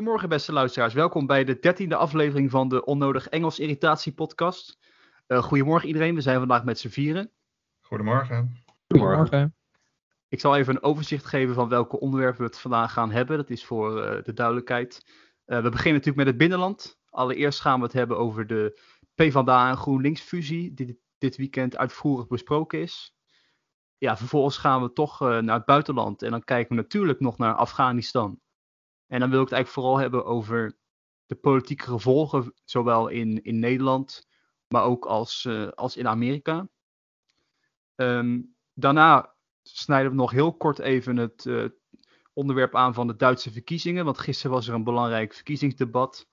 Goedemorgen beste luisteraars, welkom bij de dertiende aflevering van de Onnodig Engels Irritatie podcast. Uh, goedemorgen iedereen, we zijn vandaag met z'n vieren. Goedemorgen. Goedemorgen. Ik zal even een overzicht geven van welke onderwerpen we het vandaag gaan hebben, dat is voor uh, de duidelijkheid. Uh, we beginnen natuurlijk met het binnenland. Allereerst gaan we het hebben over de PvdA en GroenLinks fusie, die dit weekend uitvoerig besproken is. Ja, vervolgens gaan we toch naar het buitenland en dan kijken we natuurlijk nog naar Afghanistan. En dan wil ik het eigenlijk vooral hebben over de politieke gevolgen, zowel in, in Nederland, maar ook als, uh, als in Amerika. Um, daarna snijden we nog heel kort even het uh, onderwerp aan van de Duitse verkiezingen, want gisteren was er een belangrijk verkiezingsdebat.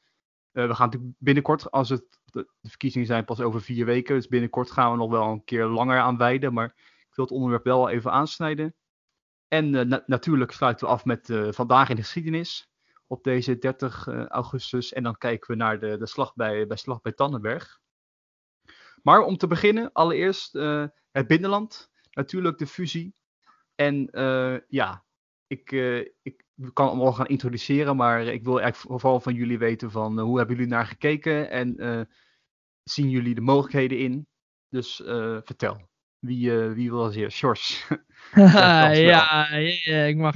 Uh, we gaan natuurlijk binnenkort, als het de, de, verkiezingen zijn pas over vier weken, dus binnenkort gaan we nog wel een keer langer aan wijden, maar ik wil het onderwerp wel even aansnijden. En na natuurlijk sluiten we af met uh, vandaag in de geschiedenis op deze 30 uh, augustus. En dan kijken we naar de, de slag, bij, bij slag bij Tannenberg. Maar om te beginnen, allereerst het binnenland. Natuurlijk de fusie. En ja, ik, ik kan hem al gaan introduceren, maar ik wil eigenlijk vooral van jullie weten van hoe hebben jullie naar gekeken en zien jullie de mogelijkheden in? Dus vertel. Wie, wie wil als eerst? George. ja, ja, ik mag.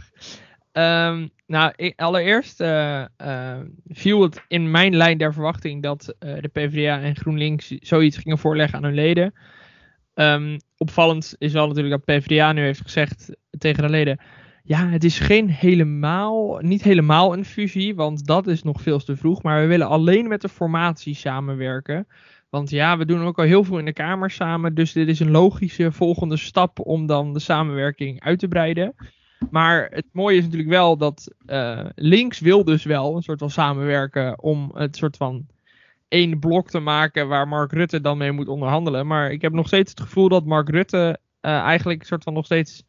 Um, nou, ik, allereerst uh, uh, viel het in mijn lijn der verwachting dat uh, de PvdA en GroenLinks zoiets gingen voorleggen aan hun leden. Um, opvallend is wel natuurlijk dat PvdA nu heeft gezegd tegen de leden: ja, het is geen helemaal, niet helemaal een fusie, want dat is nog veel te vroeg. Maar we willen alleen met de formatie samenwerken. Want ja, we doen ook al heel veel in de Kamer samen. Dus dit is een logische volgende stap om dan de samenwerking uit te breiden. Maar het mooie is natuurlijk wel dat uh, links wil dus wel een soort van samenwerken om het soort van één blok te maken waar Mark Rutte dan mee moet onderhandelen. Maar ik heb nog steeds het gevoel dat Mark Rutte uh, eigenlijk soort van nog steeds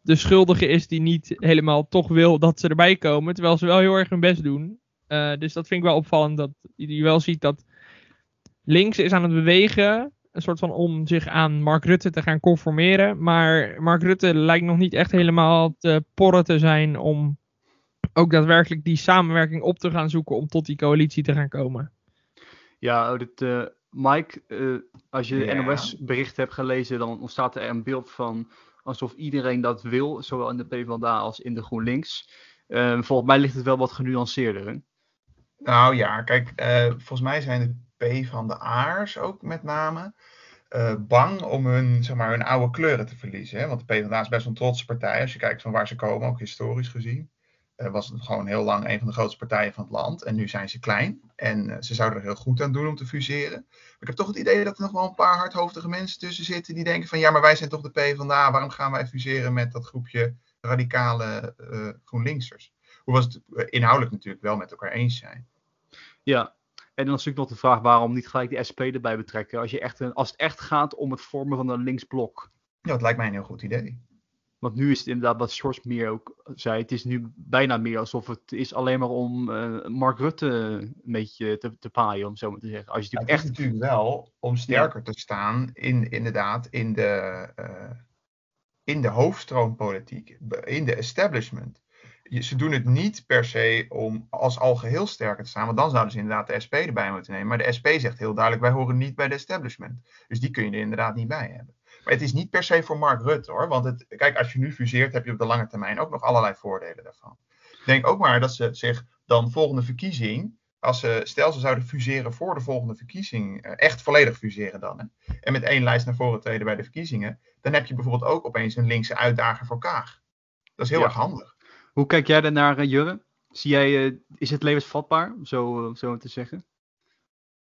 de schuldige is die niet helemaal toch wil dat ze erbij komen. Terwijl ze wel heel erg hun best doen. Uh, dus dat vind ik wel opvallend dat je wel ziet dat links is aan het bewegen een soort van om zich aan Mark Rutte te gaan conformeren. Maar Mark Rutte lijkt nog niet echt helemaal te porren te zijn om ook daadwerkelijk die samenwerking op te gaan zoeken om tot die coalitie te gaan komen. Ja, dit, uh, Mike, uh, als je yeah. NOS-bericht hebt gelezen, dan ontstaat er een beeld van alsof iedereen dat wil, zowel in de PvdA als in de GroenLinks. Uh, volgens mij ligt het wel wat genuanceerder. Hè? Nou ja, kijk, volgens mij zijn de P van de Aars ook met name. Uh, bang om hun, zeg maar, hun oude kleuren te verliezen. Hè? Want de PvdA is best een trotse partij. Als je kijkt van waar ze komen, ook historisch gezien. Uh, was het gewoon heel lang een van de grootste partijen van het land. En nu zijn ze klein. En uh, ze zouden er heel goed aan doen om te fuseren. Maar ik heb toch het idee dat er nog wel een paar hardhoofdige mensen tussen zitten. Die denken van ja, maar wij zijn toch de PvdA. Waarom gaan wij fuseren met dat groepje radicale GroenLinksers? Hoewel ze het inhoudelijk natuurlijk wel met elkaar eens zijn. Ja, en dan is natuurlijk nog de vraag waarom niet gelijk de SP erbij betrekken. Als, je echt een, als het echt gaat om het vormen van een linksblok. Ja, dat lijkt mij een heel goed idee. Want nu is het inderdaad wat George meer ook zei. Het is nu bijna meer alsof het is alleen maar om uh, Mark Rutte een beetje te, te paaien, om zo maar te zeggen. Als je ja, het echt... natuurlijk wel om sterker ja. te staan in inderdaad in de, uh, in de hoofdstroompolitiek, in de establishment ze doen het niet per se om als algeheel sterker te staan. Want dan zouden ze inderdaad de SP erbij moeten nemen. Maar de SP zegt heel duidelijk: wij horen niet bij de establishment. Dus die kun je er inderdaad niet bij hebben. Maar het is niet per se voor Mark Rutte hoor. Want het, kijk, als je nu fuseert, heb je op de lange termijn ook nog allerlei voordelen daarvan. Ik denk ook maar dat ze zich dan volgende verkiezing. Als ze, stel ze zouden fuseren voor de volgende verkiezing, echt volledig fuseren dan. Hè, en met één lijst naar voren treden bij de verkiezingen. Dan heb je bijvoorbeeld ook opeens een linkse uitdager voor Kaag. Dat is heel ja. erg handig. Hoe kijk jij daarnaar, Jurre? Zie jij, uh, is het levensvatbaar, zo, uh, zo te zeggen?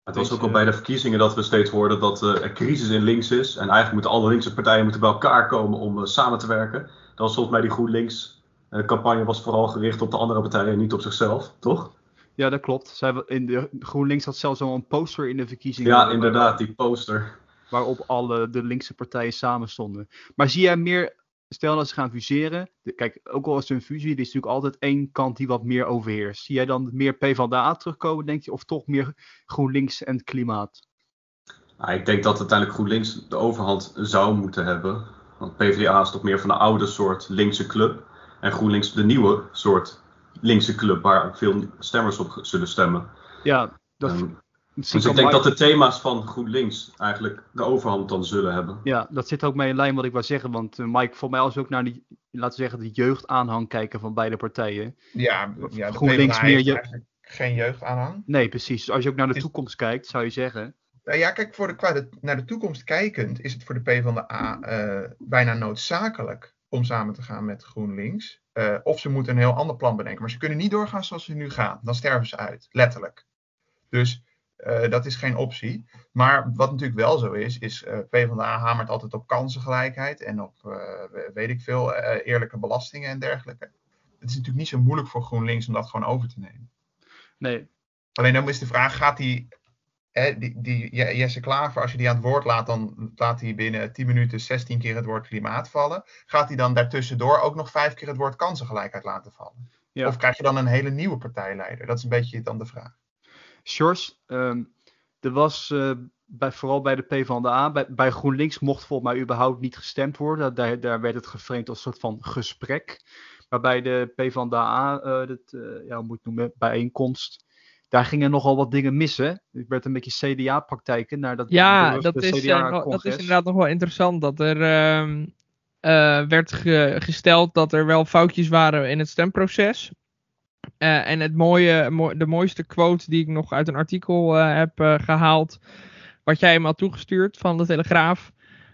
Het was ook al bij de verkiezingen dat we steeds hoorden dat uh, er crisis in links is. En eigenlijk moeten alle linkse partijen moeten bij elkaar komen om samen te werken. Dat was volgens mij die GroenLinks campagne was vooral gericht op de andere partijen en niet op zichzelf, toch? Ja, dat klopt. Zij, in de, GroenLinks had zelfs al een poster in de verkiezingen. Ja, inderdaad, die poster. Waarop alle de linkse partijen samen stonden. Maar zie jij meer stel dat ze gaan fuseren. De, kijk, ook al is het een fusie, er is natuurlijk altijd één kant die wat meer overheerst. Zie jij dan meer PvdA terugkomen, denk je? Of toch meer GroenLinks en klimaat? Nou, ik denk dat uiteindelijk GroenLinks de overhand zou moeten hebben. Want PvdA is toch meer van de oude soort linkse club. En GroenLinks de nieuwe soort linkse club waar veel stemmers op zullen stemmen. Ja, dat, Ehm, dus ik denk dat de thema's van GroenLinks eigenlijk de overhand dan zullen hebben. Ja, dat zit ook mee in lijn wat ik wou zeggen. Want eh, Mike, voor mij als we ook naar die, laten we zeggen, de jeugdaanhang kijken van beide partijen. Ja, ja de GroenLinks PvdA meer je- eigenlijk geen jeugdaanhang. Nee, precies. Dus als je ook naar de Is- toekomst kijkt, zou je zeggen. Nou ja, kijk, voor de, qua de, naar de toekomst kijkend is het voor de PvdA eh bijna noodzakelijk om samen te gaan met GroenLinks. Eh, of ze moeten een heel ander plan bedenken. Maar ze kunnen niet doorgaan zoals ze nu gaan. Dan sterven ze uit, letterlijk. Dus eh, dat is geen optie. Maar wat natuurlijk wel zo is, is eh PvdA hamert altijd op kansengelijkheid en op, eh, weet ik veel, eerlijke belastingen en dergelijke. Het is natuurlijk niet zo moeilijk voor GroenLinks om dat gewoon over te nemen. Nee, Alleen dan is de vraag, gaat die, hè, die, die Je- Jesse Klaver, als je die aan het woord laat, dan laat hij binnen 10 minuten 16 keer het woord klimaat vallen. Gaat hij dan daartussendoor ook nog vijf keer het woord kansengelijkheid laten vallen? Ja. Of krijg je dan een hele nieuwe partijleider? Dat is een beetje dan de vraag. Sjors, ehm, er was eh, bij, vooral bij de PvdA, bij, bij GroenLinks mocht volgens mij überhaupt niet gestemd worden. Daar, daar werd het geframed als een soort van gesprek. Maar bij de PvdA, eh dat, eh, ja, hoe moet ik het noemen, bijeenkomst, daar gingen nogal wat dingen missen. Ik werd een beetje CDA-praktijken naar dat Ja, dat is, dat is inderdaad nog wel interessant. Dat er ehm, eh, werd ge- gesteld dat er wel foutjes waren in het stemproces. Eh, en het mooie, mo- de mooiste quote die ik nog uit een artikel eh, heb eh, gehaald, wat jij hem had toegestuurd van de Telegraaf,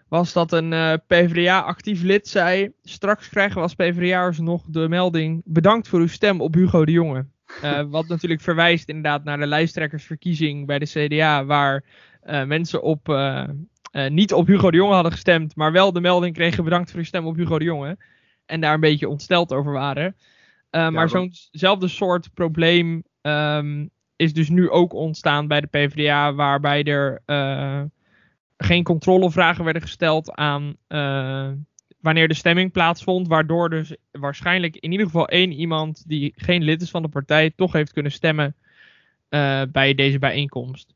was dat een PvdA-actief lid zei: Straks krijgen we als PvdA'ers nog de melding: Bedankt voor uw stem op Hugo de Jonge. Wat natuurlijk verwijst inderdaad naar de lijsttrekkersverkiezing bij de CDA, waar mensen op, niet op Hugo de Jonge hadden gestemd, maar wel de melding kregen: Bedankt voor uw stem op Hugo de Jonge. En daar een beetje ontsteld over waren. Eh, maar zo'nzelfde soort probleem ehm, is dus nu ook ontstaan bij de PvdA, waarbij er eh, geen controlevragen werden gesteld aan eh, wanneer de stemming plaatsvond, waardoor dus waarschijnlijk in ieder geval één iemand die geen lid is van de partij toch heeft kunnen stemmen bij deze bijeenkomst.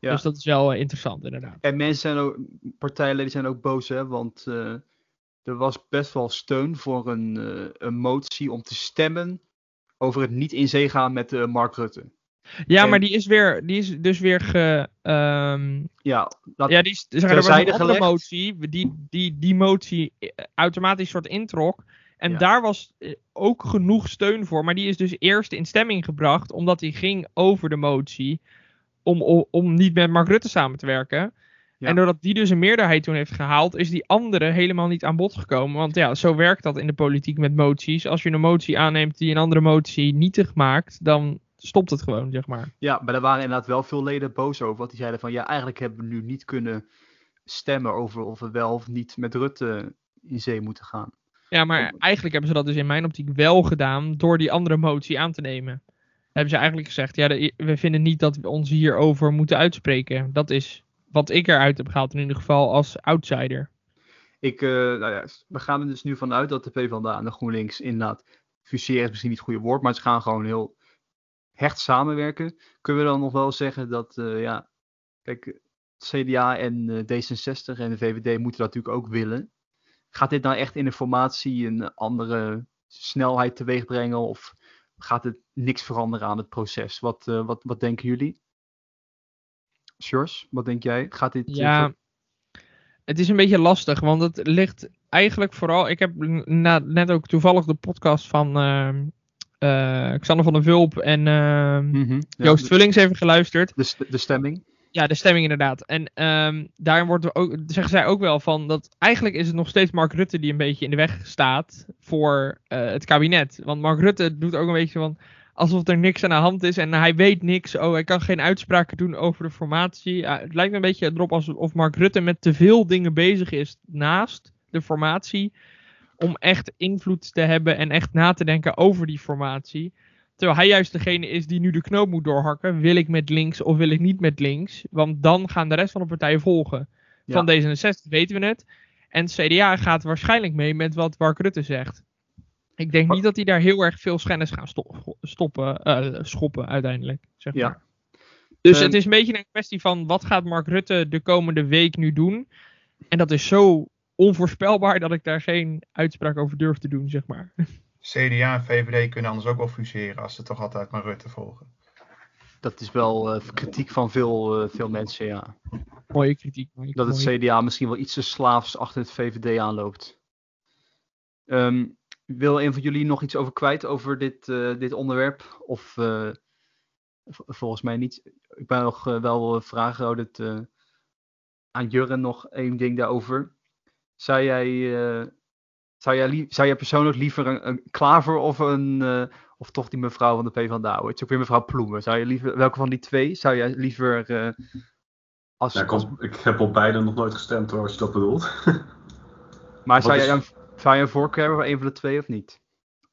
Ja. Dus dat is wel interessant inderdaad. En mensen zijn ook, partijleden zijn ook boos, hè, want er was best wel steun voor een, eh, een motie om te stemmen over het niet in zee gaan met eh, Mark Rutte. Ja, En- maar die is, weer, die is dus weer ge, ehm, Ja, laat, Ja, die, is- zeg er was een andere gelegd. motie, die, die die motie eh, automatisch soort introk. En Ja. daar was ook genoeg steun voor, maar die is dus eerst in stemming gebracht, omdat die ging over de motie om, om, om niet met Mark Rutte samen te werken. Ja. En doordat die dus een meerderheid toen heeft gehaald, is die andere helemaal niet aan bod gekomen. Want ja, zo werkt dat in de politiek met moties. Als je een motie aanneemt die een andere motie nietig maakt, dan stopt het gewoon, zeg maar. ja, maar er waren inderdaad wel veel leden boos over. Want die zeiden van ja, eigenlijk hebben we nu niet kunnen stemmen over of we wel of niet met Rutte in zee moeten gaan. Ja, maar eigenlijk hebben ze dat dus in mijn optiek wel gedaan door die andere motie aan te nemen. Hebben ze eigenlijk gezegd, ja, we vinden niet dat we ons hierover moeten uitspreken. Dat is wat ik eruit heb gehaald in ieder geval als outsider. Ik, eh, nou ja, we gaan er dus nu vanuit dat de PvdA en de GroenLinks inderdaad, fuseren is misschien niet het goede woord, maar ze gaan gewoon heel hecht samenwerken. Kunnen we dan nog wel zeggen dat, eh, ja, kijk, CDA en eh, D66 en de VVD moeten dat natuurlijk ook willen. Gaat dit nou echt in de formatie een andere snelheid teweeg brengen of gaat het niks veranderen aan het proces? Wat, wat, wat denken jullie? Sjors, wat denk jij? Gaat dit... eh, Ja, ver- het is een beetje lastig, want het ligt eigenlijk vooral... Ik heb na- net ook toevallig de podcast van eh, Xander van der Vulp en ehm, Mhm, ja, Joost de, Vullings even geluisterd. de, st- de stemming. Ja, de stemming inderdaad. En ehm, daarin wordt er ook, zeggen zij ook wel van dat eigenlijk is het nog steeds Mark Rutte die een beetje in de weg staat voor eh, het kabinet. Want Mark Rutte doet ook een beetje van alsof er niks aan de hand is en hij weet niks. Oh, hij kan geen uitspraken doen over de formatie. Het lijkt me een beetje erop alsof Mark Rutte met te veel dingen bezig is naast de formatie. Om echt invloed te hebben en echt na te denken over die formatie. Terwijl hij juist degene is die nu de knoop moet doorhakken. Wil ik met links of wil ik niet met links? Want dan gaan de rest van de partijen volgen. Ja. Van D66 weten we het. En het CDA gaat waarschijnlijk mee met wat Mark Rutte zegt. Ik denk niet dat die daar heel erg veel schennis gaan sto- stoppen, eh, schoppen uiteindelijk. Zeg Ja. maar. Dus Ehm, het is een beetje een kwestie van wat gaat Mark Rutte de komende week nu doen. En dat is zo onvoorspelbaar dat ik daar geen uitspraak over durf te doen, zeg maar. CDA en VVD kunnen anders ook wel fuseren als ze toch altijd maar Rutte volgen. Dat is wel uh, kritiek van veel, uh, veel mensen, ja. Mooie kritiek. Mooie, dat het CDA misschien wel iets te slaafs achter het VVD aanloopt. Um, wil een van jullie nog iets over kwijt over dit, uh, dit onderwerp? Of volgens mij niet. Ik ben nog wel vragen oh, aan Jurren nog één ding daarover. Zou jij, zou jij, zou jij persoonlijk liever een, een klaver of een of toch die mevrouw van de PvdA. Het is ook weer mevrouw Ploemen. Zou je liever, welke van die twee zou jij liever... Als, ik, als... ik, heb op beide nog nooit gestemd hoor, als je dat bedoelt. maar zou, jij zou je een voorkeur hebben voor een van de twee of niet?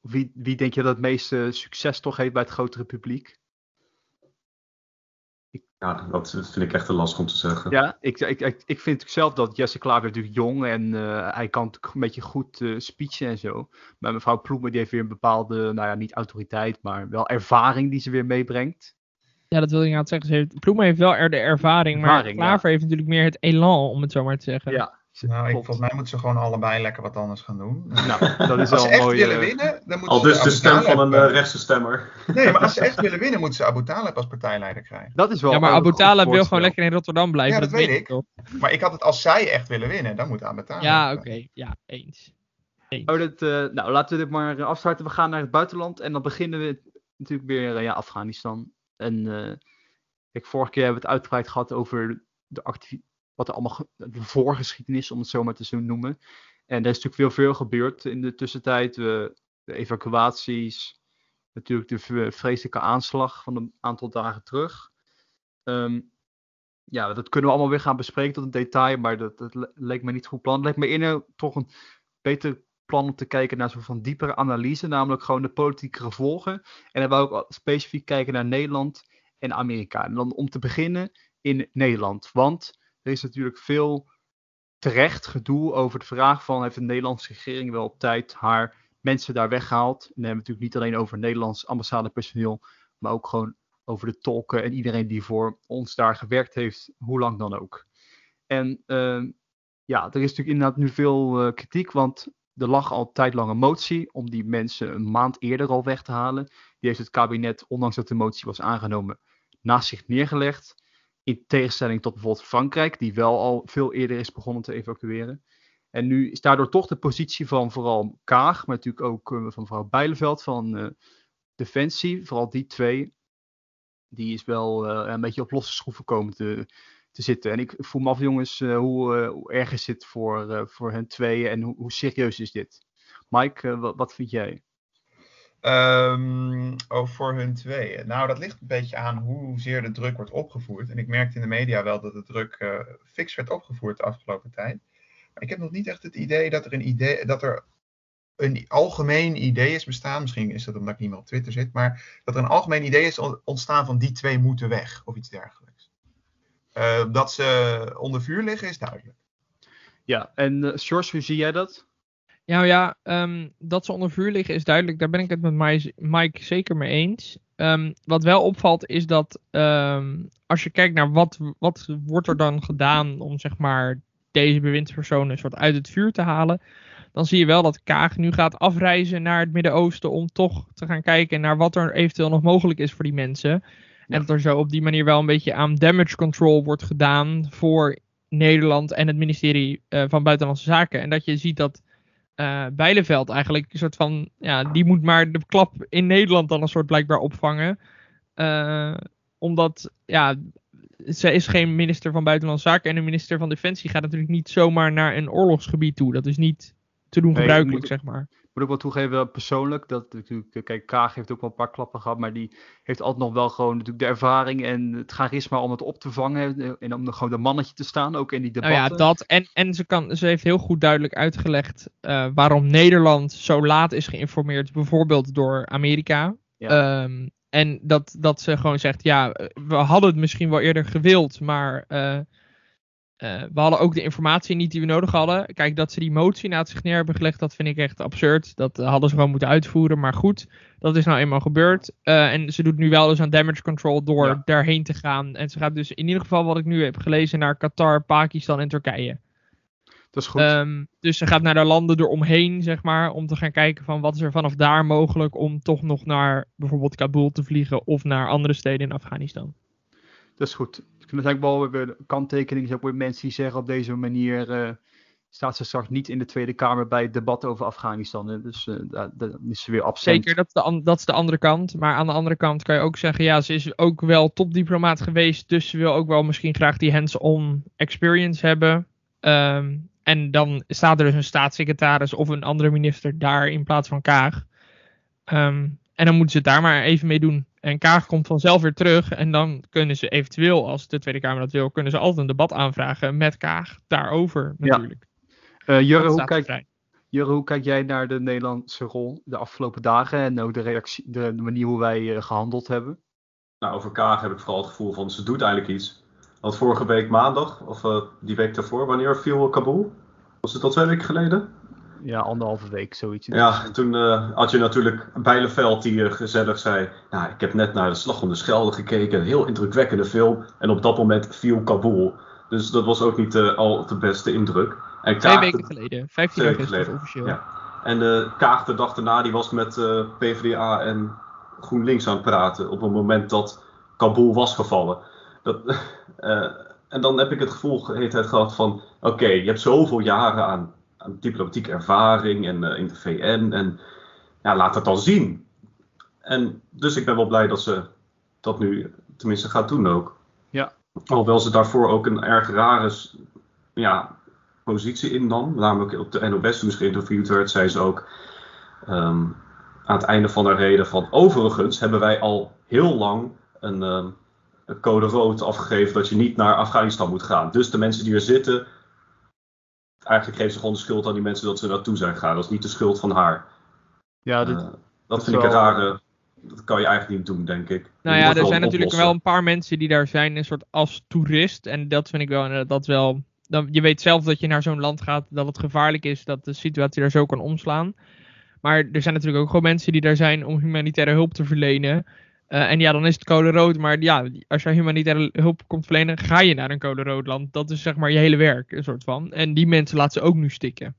Of wie, wie denk je dat het meeste succes toch heeft bij het grotere publiek? Ja, dat vind ik echt te lastig om te zeggen. Ja, ik, ik, ik, ik vind zelf dat Jesse Klaver natuurlijk jong en uh, hij kan een beetje goed uh, speechen en zo. Maar mevrouw Ploemen die heeft weer een bepaalde, nou ja, niet autoriteit, maar wel ervaring die ze weer meebrengt. Ja, dat wil ik aan het zeggen. Ze heeft, Ploemen heeft wel er de ervaring, ervaring maar Klaver heeft natuurlijk meer het elan, om het zo maar te zeggen. Ja, nou, ik, volgens mij moeten ze gewoon allebei lekker wat anders gaan doen. Nou, dat is als ze echt mooi, willen uh... winnen, dan moeten Al dus de stem van een uh, rechtse stemmer. Nee, maar als ze echt willen winnen, moeten ze Abu Talib als partijleider krijgen. Dat is wel ja, maar Abu Talib wil gewoon lekker in Rotterdam blijven. Ja, dat, dat weet ik. Toch? Maar ik had het als zij echt willen winnen, dan moet Abu Talib. Ja, oké. Okay. Ja, eens. eens. Oh, dat, uh, nou, laten we dit maar afsluiten. We gaan naar het buitenland en dan beginnen we natuurlijk weer ja, Afghanistan. En ik vorige keer hebben we het uitgebreid gehad over de activiteit wat er allemaal de voorgeschiedenis, om het zo maar te noemen. En er is natuurlijk veel, veel gebeurd in de tussentijd. de evacuaties, natuurlijk de vreselijke aanslag van een aantal dagen terug. Um, ja, dat kunnen we allemaal weer gaan bespreken tot een detail, maar dat, dat leek me niet goed plan. Het leek me eerder toch een beter plan om te kijken naar soort van diepere analyse, namelijk gewoon de politieke gevolgen. En dan wou ik ook specifiek kijken naar Nederland en Amerika. En dan om te beginnen in Nederland, want er is natuurlijk veel terecht gedoe over de vraag van heeft de Nederlandse regering wel op tijd haar mensen daar weggehaald. En dan hebben we natuurlijk niet alleen over Nederlands ambassadepersoneel, maar ook gewoon over de tolken en iedereen die voor ons daar gewerkt heeft, hoe lang dan ook. En uh, ja, er is natuurlijk inderdaad nu veel uh, kritiek, want er lag al tijd lang een motie om die mensen een maand eerder al weg te halen. Die heeft het kabinet, ondanks dat de motie was aangenomen, naast zich neergelegd. In tegenstelling tot bijvoorbeeld Frankrijk, die wel al veel eerder is begonnen te evacueren. En nu is daardoor toch de positie van vooral Kaag, maar natuurlijk ook uh, van mevrouw Bijleveld van uh, Defensie, vooral die twee, die is wel uh, een beetje op losse schroeven komen te, te zitten. En ik voel me af, jongens, hoe, hoe, erg is dit voor, voor hen tweeën en hoe, hoe serieus is dit? Mike, wat, wat vind jij? Um, voor hun tweeën. Nou, dat ligt een beetje aan hoezeer de druk wordt opgevoerd. En ik merkte in de media wel dat de druk uh, fix werd opgevoerd de afgelopen tijd. Maar ik heb nog niet echt het idee dat er een, idee, dat er een algemeen idee is bestaan. Misschien is dat omdat ik niet meer op Twitter zit. Maar dat er een algemeen idee is ontstaan van die twee moeten weg. Of iets dergelijks. Uh, dat ze onder vuur liggen is duidelijk. Ja, en uh, George, hoe zie jij dat? Nou ja, um, dat ze onder vuur liggen is duidelijk. Daar ben ik het met Mike zeker mee eens. Um, wat wel opvalt is dat um, als je kijkt naar wat, wat wordt er dan gedaan om zeg maar deze bewindspersonen soort uit het vuur te halen. Dan zie je wel dat Kaag nu gaat afreizen naar het Midden-Oosten om toch te gaan kijken naar wat er eventueel nog mogelijk is voor die mensen. Ja. En dat er zo op die manier wel een beetje aan damage control wordt gedaan voor Nederland en het ministerie uh, van Buitenlandse Zaken. En dat je ziet dat uh, Bijleveld eigenlijk een soort van, ja, die moet maar de klap in Nederland dan een soort blijkbaar opvangen. Uh, omdat, ja, zij is geen minister van Buitenlandse Zaken en de minister van Defensie gaat natuurlijk niet zomaar naar een oorlogsgebied toe. Dat is niet te doen gebruikelijk, zeg maar moet ook wel toegeven, persoonlijk, dat natuurlijk, eh, kijk, Kaag heeft ook wel een paar klappen gehad, maar die heeft altijd nog wel gewoon natuurlijk de ervaring en het charisma om het op te vangen eh, en om gewoon de mannetje te staan, ook in die debatten. Nou ja, dat. En, en ze, kan, ze heeft heel goed duidelijk uitgelegd uh, waarom Nederland zo laat is geïnformeerd, bijvoorbeeld door Amerika. Ja. Um, en dat, dat ze gewoon zegt, ja, we hadden het misschien wel eerder gewild, maar... Uh, uh, we hadden ook de informatie niet die we nodig hadden. Kijk, dat ze die motie naast zich neer hebben gelegd, dat vind ik echt absurd. Dat uh, hadden ze gewoon moeten uitvoeren. Maar goed, dat is nou eenmaal gebeurd. Uh, en ze doet nu wel dus aan damage control door ja. daarheen te gaan. En ze gaat dus in ieder geval, wat ik nu heb gelezen, naar Qatar, Pakistan en Turkije. Dat is goed. Ehm, dus ze gaat naar de landen eromheen, zeg maar, om te gaan kijken van wat is er vanaf daar mogelijk om toch nog naar bijvoorbeeld Kabul te vliegen of naar andere steden in Afghanistan. Dat is goed. Het eigenlijk wel weer de kanttekening. Er zijn mensen die zeggen op deze manier eh, staat ze straks niet in de Tweede Kamer bij het debat over Afghanistan. Hè? Dus uh, dan is ze weer absent. Zeker, dat is, de, dat is de andere kant. Maar aan de andere kant kan je ook zeggen, ja, ze is ook wel topdiplomaat geweest. Dus ze wil ook wel misschien graag die hands-on experience hebben. Um, en dan staat er dus een staatssecretaris of een andere minister daar in plaats van Kaag. Um, en dan moeten ze het daar maar even mee doen. En Kaag komt vanzelf weer terug. En dan kunnen ze eventueel, als de Tweede Kamer dat wil, kunnen ze altijd een debat aanvragen met Kaag daarover natuurlijk. Ja. Uh, Jurre, hoe kijk, Jurre, hoe kijk jij naar de Nederlandse rol de afgelopen dagen en ook de, reactie, de, de manier hoe wij uh, gehandeld hebben? Nou, over Kaag heb ik vooral het gevoel van ze doet eigenlijk iets. Want vorige week maandag, of uh, die week daarvoor, wanneer viel Kabul? Was het al twee weken geleden? Ja, anderhalve week, zoiets. Ja, toen uh, had je natuurlijk Bijleveld die uh, gezellig zei... Nou, ik heb net naar de Slag om de Schelde gekeken. Een heel indrukwekkende film. En op dat moment viel Kabul. Dus dat was ook niet uh, al de beste indruk. En twee weken geleden. Vijftien weken geleden officieel. Ja. En uh, Kaag de dag daarna die was met PvdA en GroenLinks aan het praten. Op het moment dat Kabul was gevallen. Dat, en dan heb ik het gevoel heet het gehad van... Oké, je hebt zoveel jaren aan diplomatieke ervaring en uh, in de VN. En ja, laat dat dan zien. En dus ik ben wel blij dat ze dat nu tenminste gaat doen ook. Ja. Alhoewel ze daarvoor ook een erg rare ja, positie innam. Namelijk op de NOS toen ze geïnterviewd werd, zei ze ook... Um, aan het einde van haar reden van... Overigens hebben wij al heel lang een... Um, code rood afgegeven dat je niet naar Afghanistan moet gaan. Dus de mensen die er zitten, eigenlijk geven ze gewoon de schuld aan die mensen dat ze naartoe zijn gegaan. Dat is niet de schuld van haar. Ja, dit, uh, dat vind ik een rare. Dat kan je eigenlijk niet doen, denk ik. Nou ja, er zijn natuurlijk wel een paar mensen die daar zijn, een soort als toerist. En dat vind ik wel, dat wel. Dan, je weet zelf dat je naar zo'n land gaat, dat het gevaarlijk is, dat de situatie daar zo kan omslaan. Maar er zijn natuurlijk ook gewoon mensen die daar zijn om humanitaire hulp te verlenen. Uh, en ja, dan is het code rood. Maar ja, als je humanitaire hulp komt verlenen, ga je naar een code rood land. Dat is zeg maar je hele werk, een soort van. En die mensen laten ze ook nu stikken.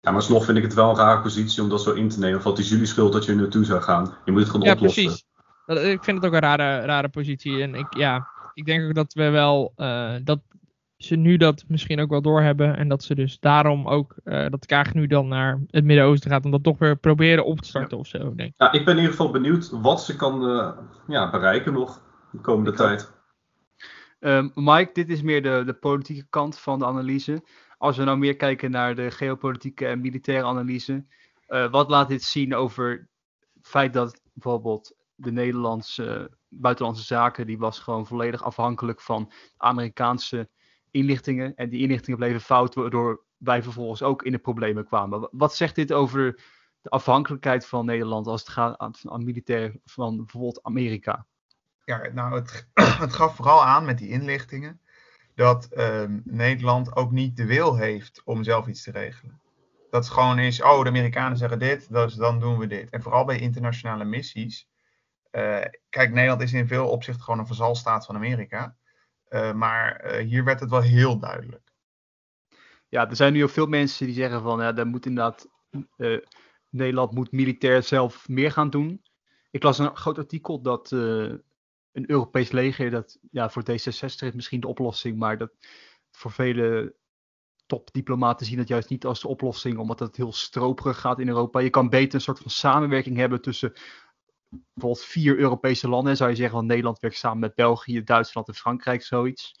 Ja, maar alsnog vind ik het wel een rare positie om dat zo in te nemen. Want het is jullie schuld dat je er naartoe zou gaan. Je moet het gewoon ja, oplossen. Precies. Dat, ik vind het ook een rare, rare positie. En ik, ja, ik denk ook dat we wel, uh, dat ze nu dat misschien ook wel doorhebben. En dat ze dus daarom ook, uh, dat Kaag nu dan naar het Midden-Oosten gaat. Om dat toch weer proberen op te starten ja. of zo. Denk ik. Ja, ik ben in ieder geval benieuwd wat ze kan uh, ja, bereiken nog de komende tijd. Um, Mike, dit is meer de, de politieke kant van de analyse. Als we nou meer kijken naar de geopolitieke en militaire analyse. Uh, wat laat dit zien over het feit dat bijvoorbeeld de Nederlandse buitenlandse zaken, die was gewoon volledig afhankelijk van Amerikaanse inlichtingen. En die inlichtingen bleven fout, waardoor wij vervolgens ook in de problemen kwamen. Wat zegt dit over de afhankelijkheid van Nederland als het gaat aan, militair van bijvoorbeeld Amerika? Ja, nou, het, het gaf vooral aan met die inlichtingen dat um, Nederland ook niet de wil heeft om zelf iets te regelen. Dat het gewoon is, oh, de Amerikanen zeggen dit, dus dan doen we dit. En vooral bij internationale missies. Uh, kijk, Nederland is in veel opzichten gewoon een vazalstaat van Amerika. Uh, maar uh, hier werd het wel heel duidelijk. Ja, er zijn nu ook veel mensen die zeggen van, ja, daar moet inderdaad, uh, Nederland moet militair zelf meer gaan doen. Ik las een groot artikel dat een Europees leger, dat ja, voor D66 is misschien de oplossing, maar dat voor vele topdiplomaten zien dat juist niet als de oplossing, omdat het heel stroperig gaat in Europa. Je kan beter een soort van samenwerking hebben tussen bijvoorbeeld vier Europese landen, zou je zeggen, want Nederland werkt samen met België, Duitsland en Frankrijk, zoiets,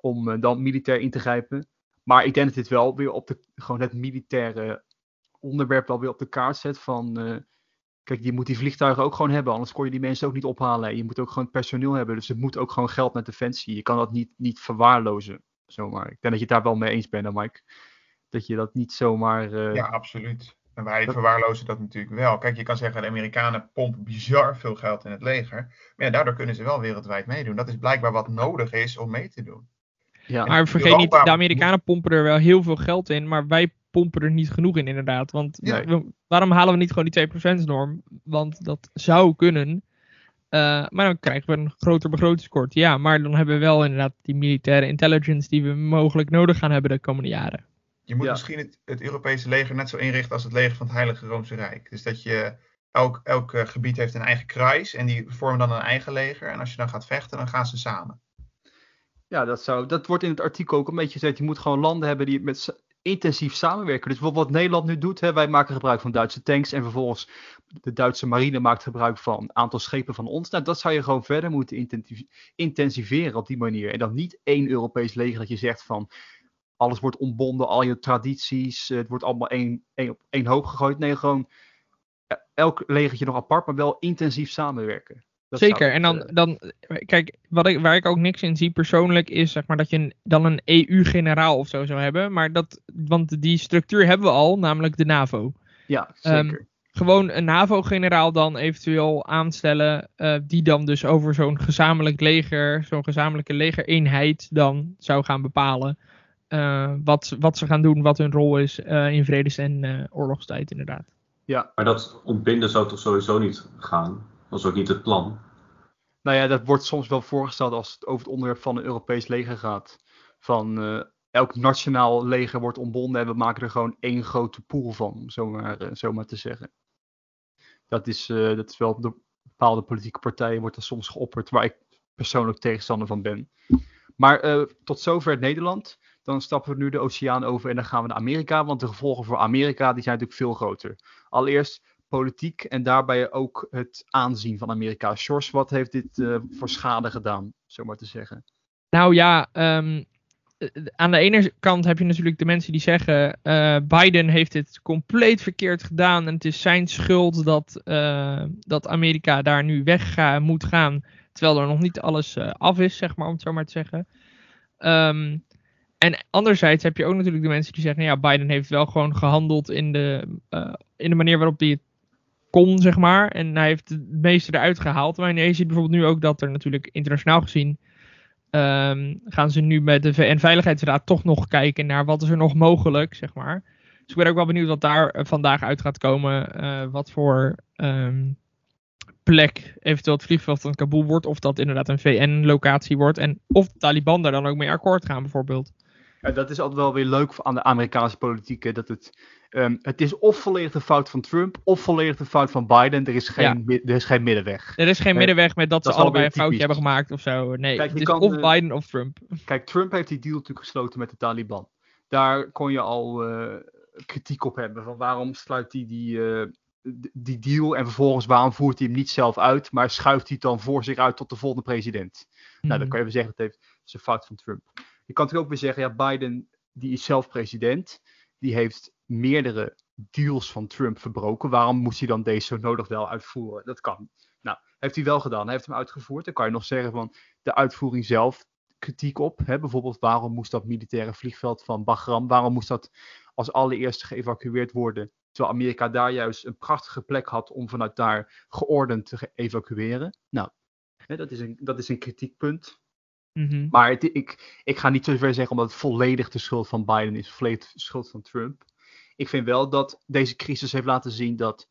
om uh, dan militair in te grijpen. Maar ik denk dat dit wel weer op de, gewoon het militaire onderwerp wel weer op de kaart zet van, uh, kijk, je moet die vliegtuigen ook gewoon hebben, anders kon je die mensen ook niet ophalen. Je moet ook gewoon personeel hebben, dus er moet ook gewoon geld naar defensie. Je kan dat niet, niet verwaarlozen, zomaar. Ik denk dat je het daar wel mee eens bent, Mike. Dat je dat niet zomaar... Uh, ja, absoluut. En wij verwaarlozen dat natuurlijk wel. Kijk, je kan zeggen, de Amerikanen pompen bizar veel geld in het leger. Maar ja, daardoor kunnen ze wel wereldwijd meedoen. Dat is blijkbaar wat nodig is om mee te doen. Ja. Maar vergeet Europa... niet, de Amerikanen pompen er wel heel veel geld in. Maar wij pompen er niet genoeg in, inderdaad. Want ja. we, waarom halen we niet gewoon die 2% norm? Want dat zou kunnen. Uh, maar dan krijgen we een groter begrotingskort. Ja, maar dan hebben we wel inderdaad die militaire intelligence die we mogelijk nodig gaan hebben de komende jaren. Je moet Ja. misschien het, het Europese leger net zo inrichten als het leger van het Heilige Roomse Rijk. Dus dat je elk, elk eh, gebied heeft een eigen kruis en die vormen dan een eigen leger. En als je dan gaat vechten, dan gaan ze samen. Ja, dat, zou, dat wordt in het artikel ook een beetje gezegd. Je moet gewoon landen hebben die met intensief samenwerken. Dus bijvoorbeeld wat Nederland nu doet. Hè, wij maken gebruik van Duitse tanks. En vervolgens de Duitse marine maakt gebruik van een aantal schepen van ons. Nou, dat zou je gewoon verder moeten intensiv- intensiveren op die manier. En dan niet één Europees leger dat je zegt van... Alles wordt ontbonden, al je tradities. eh, Het wordt allemaal één, één, op één hoop gegooid. Nee, gewoon elk legertje nog apart, maar wel intensief samenwerken. Dat Zeker. En dan, eh, dan kijk, wat ik, waar ik ook niks in zie persoonlijk is zeg maar dat je een, dan een EU-generaal of zo zou hebben. Maar dat, want die structuur hebben we al, namelijk de NAVO. ja, ehm, zeker. Gewoon een NAVO-generaal dan eventueel aanstellen, eh, die dan dus over zo'n gezamenlijk leger, zo'n gezamenlijke legereenheid dan zou gaan bepalen. Eh, wat, wat ze gaan doen, wat hun rol is eh, in vredes- en eh, oorlogstijd inderdaad. ja. Maar dat ontbinden zou toch sowieso niet gaan? Dat is ook niet het plan. Nou ja, dat wordt soms wel voorgesteld als het over het onderwerp van een Europees leger gaat. Van eh, elk nationaal leger wordt ontbonden en we maken er gewoon één grote pool van, om zo maar, eh, zo maar te zeggen. Dat is, eh, dat is wel door bepaalde politieke partijen wordt dat soms geopperd, waar ik persoonlijk tegenstander van ben. Maar eh, tot zover Nederland. Dan stappen we nu de oceaan over en dan gaan we naar Amerika, want de gevolgen voor Amerika die zijn natuurlijk veel groter. Allereerst politiek en daarbij ook het aanzien van Amerika. Sjors, wat heeft dit eh, voor schade gedaan, zo maar te zeggen? Nou ja, ehm, eh, aan de ene kant heb je natuurlijk de mensen die zeggen: eh, Biden heeft dit compleet verkeerd gedaan en het is zijn schuld dat, dat Amerika daar nu weg moet gaan, terwijl er nog niet alles af is, zeg maar, om het zo maar te zeggen. Ehm, en anderzijds heb je ook natuurlijk de mensen die zeggen: ja, Biden heeft wel gewoon gehandeld in de, eh, in de manier waarop hij het kon, zeg maar. En hij heeft het meeste eruit gehaald. Maar je ziet bijvoorbeeld nu ook dat er natuurlijk internationaal gezien Ehm, gaan ze nu met de VN-veiligheidsraad toch nog kijken naar wat is er nog mogelijk, zeg maar. Dus ik ben ook wel benieuwd wat daar eh, vandaag uit gaat komen. eh, wat voor ehm, plek eventueel het vliegveld van Kabul wordt. Of dat inderdaad een VN-locatie wordt. En of de Taliban daar dan ook mee akkoord gaan, bijvoorbeeld. Dat is altijd wel weer leuk aan de Amerikaanse politiek. Dat het, ehm, het is of volledig de fout van Trump, of volledig de fout van Biden. Er is geen, Ja. er is geen middenweg. Er is geen middenweg met dat, dat ze wel allebei een foutje hebben gemaakt of zo. Nee, Kijk, het is kan, of eh, Biden of Trump. Kijk, Trump heeft die deal natuurlijk gesloten met de Taliban. Daar kon je al eh, kritiek op hebben. Van waarom sluit hij die, eh, die deal en vervolgens waarom voert hij hem niet zelf uit, maar schuift hij het dan voor zich uit tot de volgende president? Nou, dan Mhm. kan je weer zeggen dat heeft, dat is een fout van Trump. Je kan natuurlijk ook weer zeggen, ja, Biden die is zelf president. Die heeft meerdere deals van Trump verbroken. Waarom moest hij dan deze zo nodig wel uitvoeren? Dat kan. Nou, heeft hij wel gedaan. Hij heeft hem uitgevoerd. Dan kan je nog zeggen van de uitvoering zelf kritiek op. Hè? Bijvoorbeeld waarom moest dat militaire vliegveld van Bagram, waarom moest dat als allereerste geëvacueerd worden? Terwijl Amerika daar juist een prachtige plek had om vanuit daar geordend te evacueren. Nou, hè, dat, is een, dat is een kritiekpunt. Mhm. Maar het, ik, ik ga niet zo ver zeggen omdat het volledig de schuld van Biden is, volledig de schuld van Trump. Ik vind wel dat deze crisis heeft laten zien dat.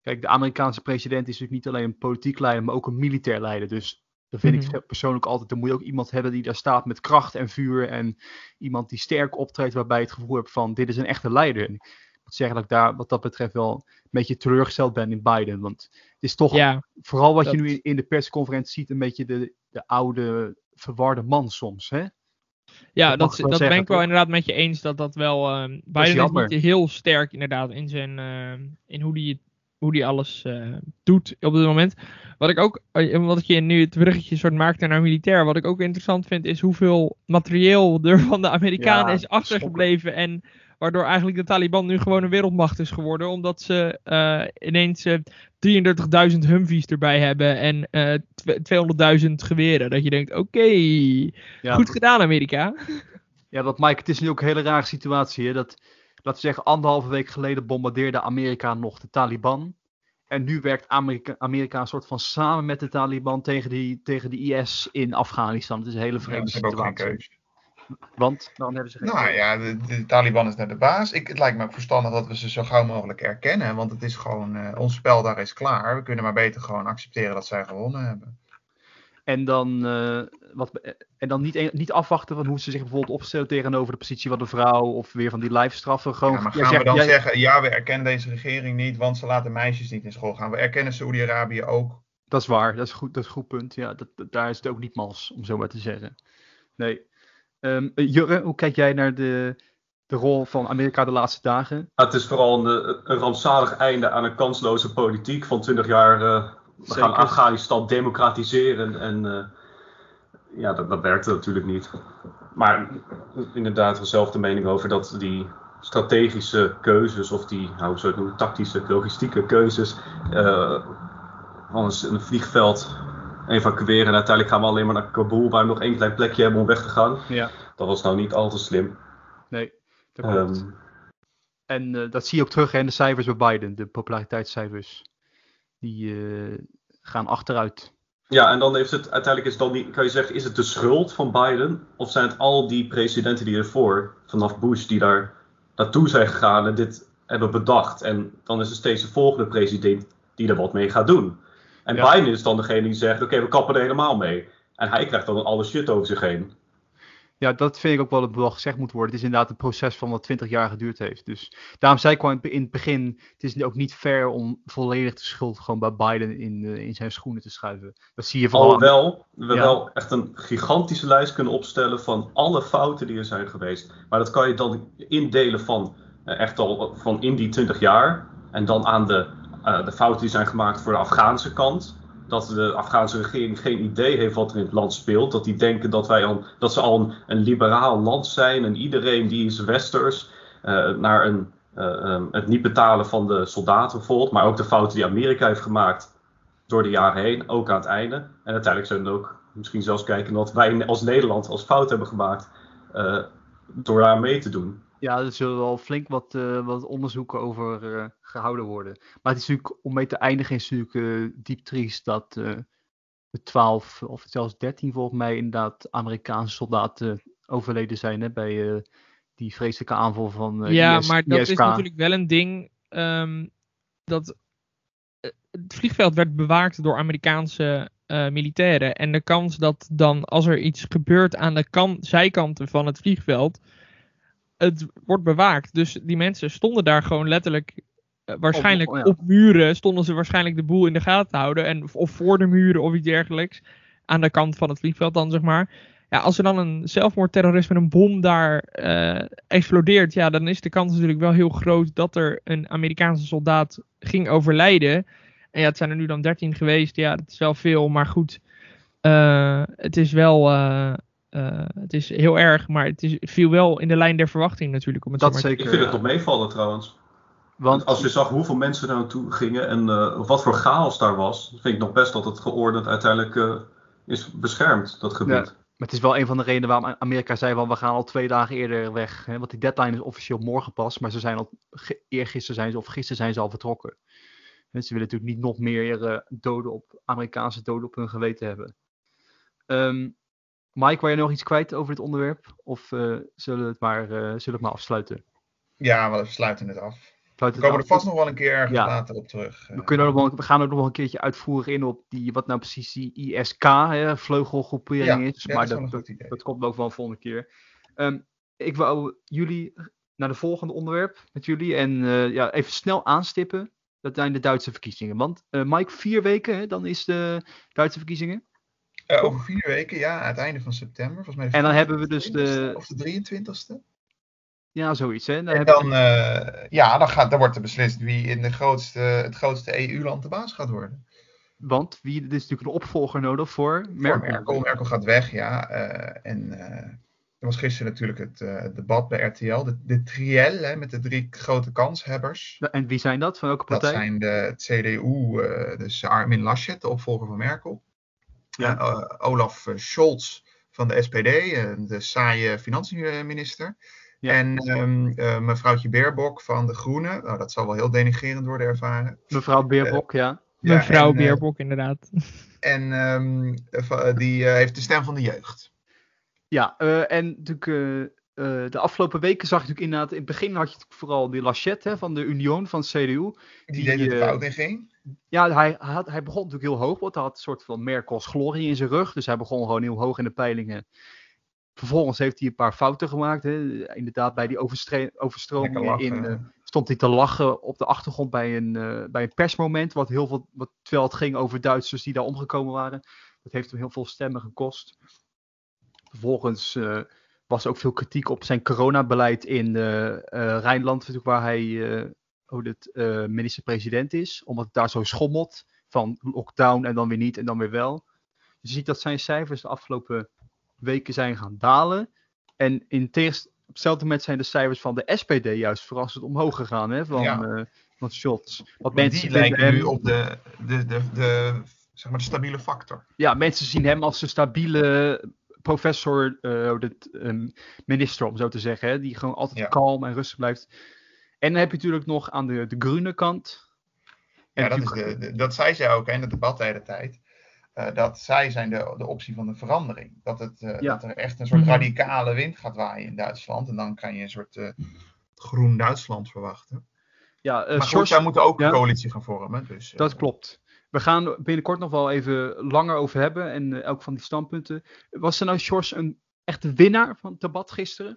Kijk, de Amerikaanse president is natuurlijk niet alleen een politiek leider, maar ook een militair leider. Dus dat vind Mhm. ik persoonlijk altijd. Dan moet je ook iemand hebben die daar staat met kracht en vuur. En iemand die sterk optreedt, waarbij je het gevoel hebt van: dit is een echte leider. Moet zeggen dat ik daar wat dat betreft wel een beetje teleurgesteld ben in Biden. Want het is toch Ja, vooral wat je nu in- in de persconferentie ziet, een beetje de, de oude, verwarde man soms. Hè? Ja, Dat dat, ben ik wel inderdaad met je eens dat dat wel. ehm Biden is niet heel sterk inderdaad in zijn ehm, in hoe die hoe die alles eh, doet op dit moment. Wat ik ook, eh, wat je nu het bruggetje soort maakt naar militair, wat ik ook interessant vind, is hoeveel materieel er van de Amerikanen Ja, is achtergebleven en waardoor eigenlijk de Taliban nu gewoon een wereldmacht is geworden, omdat ze eh, ineens eh, 33.000 Humvees erbij hebben en eh, tw- 200.000 geweren. Dat je denkt, oké, Ja, goed gedaan Amerika. Ja, dat Mike, het is nu ook een hele rare situatie. Hè? Dat, laten we zeggen, anderhalve week geleden bombardeerde Amerika nog de Taliban. En nu werkt Amerika, Amerika een soort van samen met de Taliban tegen, die, tegen de IS in Afghanistan. Het is een hele vreemde ze hebben ook geen situatie. Want dan hebben ze geen Nou ja, de, de Taliban is naar de baas. Ik, het lijkt me ook verstandig dat we ze zo gauw mogelijk erkennen. Want het is gewoon, eh, ons spel daar is klaar. We kunnen maar beter gewoon accepteren dat zij gewonnen hebben. En dan, uh, wat, en dan niet, niet afwachten van hoe ze zich bijvoorbeeld opstellen tegenover de positie van de vrouw of weer van die lijfstraffen. Gewoon, ja, maar gaan we dan zeggen, ja, we erkennen deze regering niet, want ze laten meisjes niet in school gaan. We erkennen Saoedi-Arabië ook. Dat is waar, dat is, goed, dat is een goed punt. Ja, dat, daar is het ook niet mals, om zo maar te zeggen. Nee. Um, Jurre, hoe kijk jij naar de, de rol van Amerika de laatste dagen? het is vooral een, een rampzalig einde aan een kansloze politiek van 20 jaar. Uh, we gaan Afghanistan democratiseren en uh, ja, dat, dat werkte natuurlijk niet. Maar inderdaad, dezelfde mening over dat die strategische keuzes, of die, nou, hoe zou noemen, tactische, logistieke keuzes, uh, van een, een vliegveld evacueren. En uiteindelijk gaan we alleen maar naar Kabul, waar we nog één klein plekje hebben om weg te gaan. Ja. Dat was nou niet al te slim. Nee, dat klopt. Um, en uh, dat zie je ook terug in de cijfers bij Biden, de populariteitscijfers. Die uh, gaan achteruit. Ja, en dan heeft het uiteindelijk is dan die, kan je zeggen, is het de schuld van Biden? Of zijn het al die presidenten die ervoor, vanaf Bush, die daar naartoe zijn gegaan en dit hebben bedacht? En dan is het steeds de volgende president die er wat mee gaat doen. En ja. Biden is dan degene die zegt: Oké, we kappen er helemaal mee. En hij krijgt dan alle shit over zich heen. Ja, dat vind ik ook wel dat wel gezegd moet worden. Het is inderdaad een proces van wat 20 jaar geduurd heeft. Dus daarom zei ik al in het begin: het is ook niet fair om volledig de schuld gewoon bij Biden in, uh, in zijn schoenen te schuiven. Dat zie je vooral. Alhoewel we ja. wel echt een gigantische lijst kunnen opstellen van alle fouten die er zijn geweest. Maar dat kan je dan indelen van uh, echt al van in die 20 jaar. En dan aan de uh, de fouten die zijn gemaakt voor de Afghaanse kant. Dat de Afghaanse regering geen idee heeft wat er in het land speelt. Dat die denken dat, wij al, dat ze al een, liberaal land zijn. En iedereen die is westers. Uh, naar een, uh, um, het niet betalen van de soldaten bijvoorbeeld. Maar ook de fouten die Amerika heeft gemaakt door de jaren heen. Ook aan het einde. En uiteindelijk zullen we ook misschien zelfs kijken wat wij als Nederland als fout hebben gemaakt. door daar mee te doen. Ja, er zullen wel flink wat, uh, wat onderzoeken over uh, gehouden worden. Maar het is natuurlijk, om mee te eindigen, is natuurlijk uh, diep triest dat de 12 of zelfs 13 volgens mij inderdaad Amerikaanse soldaten overleden zijn hè, bij die vreselijke aanval van Ja, IS, maar dat ISK. is natuurlijk wel een ding um, dat het vliegveld werd bewaakt door Amerikaanse militairen. En de kans dat dan, als er iets gebeurt aan de kant, zijkanten van het vliegveld het wordt bewaakt. Dus die mensen stonden daar gewoon letterlijk. Uh, waarschijnlijk Oh, ja. op muren stonden ze waarschijnlijk de boel in de gaten te houden. En, of voor de muren of iets dergelijks. Aan de kant van het vliegveld dan, zeg maar. Ja, als er dan een zelfmoordterrorist met een bom daar uh, explodeert. Ja, dan is de kans natuurlijk wel heel groot dat er een Amerikaanse soldaat ging overlijden. En ja, het zijn er nu dan 13 geweest. Ja, dat is wel veel. Maar goed, uh, het is wel. Uh, uh, het is heel erg, maar het is, viel wel in de lijn der verwachting natuurlijk. Om het Dat zeker. Ik vind het nog meevallen trouwens. Want Als je zag hoeveel mensen er naartoe gingen en uh, wat voor chaos daar was, vind ik nog best dat het geordend uiteindelijk uh, is beschermd, dat gebied. Ja. Maar het is wel een van de redenen waarom Amerika zei van we gaan al twee dagen eerder weg. Hè? Want die deadline is officieel morgen pas, maar ze zijn al eergisteren zijn ze of gisteren zijn ze al vertrokken. En ze willen natuurlijk niet nog meer uh, doden op Amerikaanse doden op hun geweten hebben. Um, Mike, wil je nog iets kwijt over dit onderwerp? Of uh, zullen, we het maar, uh, zullen we het maar afsluiten? Ja, we sluiten het af. We komen af. er vast nog wel een keer ergens Ja. later op terug. We, kunnen nog we gaan er nog wel een keertje uitvoerig in op die, wat nou precies die ISK, hè, vleugelgroepering Ja, is. ja, maar dat is dat, komt ook wel een volgende keer. Um, ik wou jullie naar de volgende onderwerp met jullie en uh, ja, even snel aanstippen. Dat zijn de Duitse verkiezingen. Want Mike, vier weken, hè, dan is de Duitse verkiezingen. Uh, over vier weken, ja, aan het einde van september. Volgens mij En dan hebben we dus de. Of de 23ste? Ja, zoiets. Hè? Dan en dan, we... uh, ja, dan, gaat, dan wordt er beslist wie in de grootste, het grootste EU-land de baas gaat worden. Want wie, er is natuurlijk een opvolger nodig voor Merkel. Voor Merkel. Merkel gaat weg, ja. Uh, en er was gisteren natuurlijk het debat bij RTL. De, de triel hè, met de drie grote kanshebbers. En wie zijn dat? Van welke partij? Dat zijn de het CDU, dus Armin Laschet, de opvolger van Merkel. Ja. Uh, Olaf Scholz van de SPD, de saaie financiënminister. Ja. En um, uh, mevrouwtje Beerbok van de Groenen. Nou, dat zal wel heel denigerend worden ervaren. Mevrouw Beerbok, uh, ja. ja. Mevrouw en, Beerbok, inderdaad. En um, die uh, heeft de stem van de jeugd. Ja, uh, en natuurlijk de afgelopen weken zag je natuurlijk inderdaad... In het begin had je vooral die Lachette hè, van de Union, van CDU. Die, die deed het fout in ging. Ja, hij, had, hij begon natuurlijk heel hoog, want hij had een soort van Merkels glorie in zijn rug. Dus hij begon gewoon heel hoog in de peilingen. Vervolgens heeft hij een paar fouten gemaakt. Hè. Inderdaad, bij die overstromingen in, uh, stond hij te lachen op de achtergrond bij een, uh, bij een persmoment. Wat heel veel, wat, terwijl het ging over Duitsers die daar omgekomen waren. Dat heeft hem heel veel stemmen gekost. Vervolgens uh, was er ook veel kritiek op zijn coronabeleid in Rijnland, waar hij hoe het minister-president is. Omdat het daar zo schommelt van lockdown en dan weer niet en dan weer wel. Dus je ziet dat zijn cijfers de afgelopen weken zijn gaan dalen. En in tegenst op hetzelfde moment zijn de cijfers van de SPD juist verrassend omhoog gegaan. Hè, van, ja. uh, van shots. Wat mensen die lijken hem... nu op de, de, de, de, zeg maar de stabiele factor. Ja, mensen zien hem als een stabiele professor, uh, dit, um, minister om zo te zeggen. Hè, die gewoon altijd ja. kalm en rustig blijft. En dan heb je natuurlijk nog aan de, de groene kant. En ja, dat, is de, de, dat zei zij ook in het debat de hele tijd. Uh, dat zij zijn de, de optie van de verandering. Dat, het, uh, ja. dat er echt een soort Mhm. radicale wind gaat waaien in Duitsland. En dan kan je een soort uh, groen Duitsland verwachten. Ja, maar goed, zij moeten ook ja. een coalitie gaan vormen. Dus, dat klopt. We gaan binnenkort nog wel even langer over hebben. En elk van die standpunten. Was er nou, George, een echte winnaar van het debat gisteren?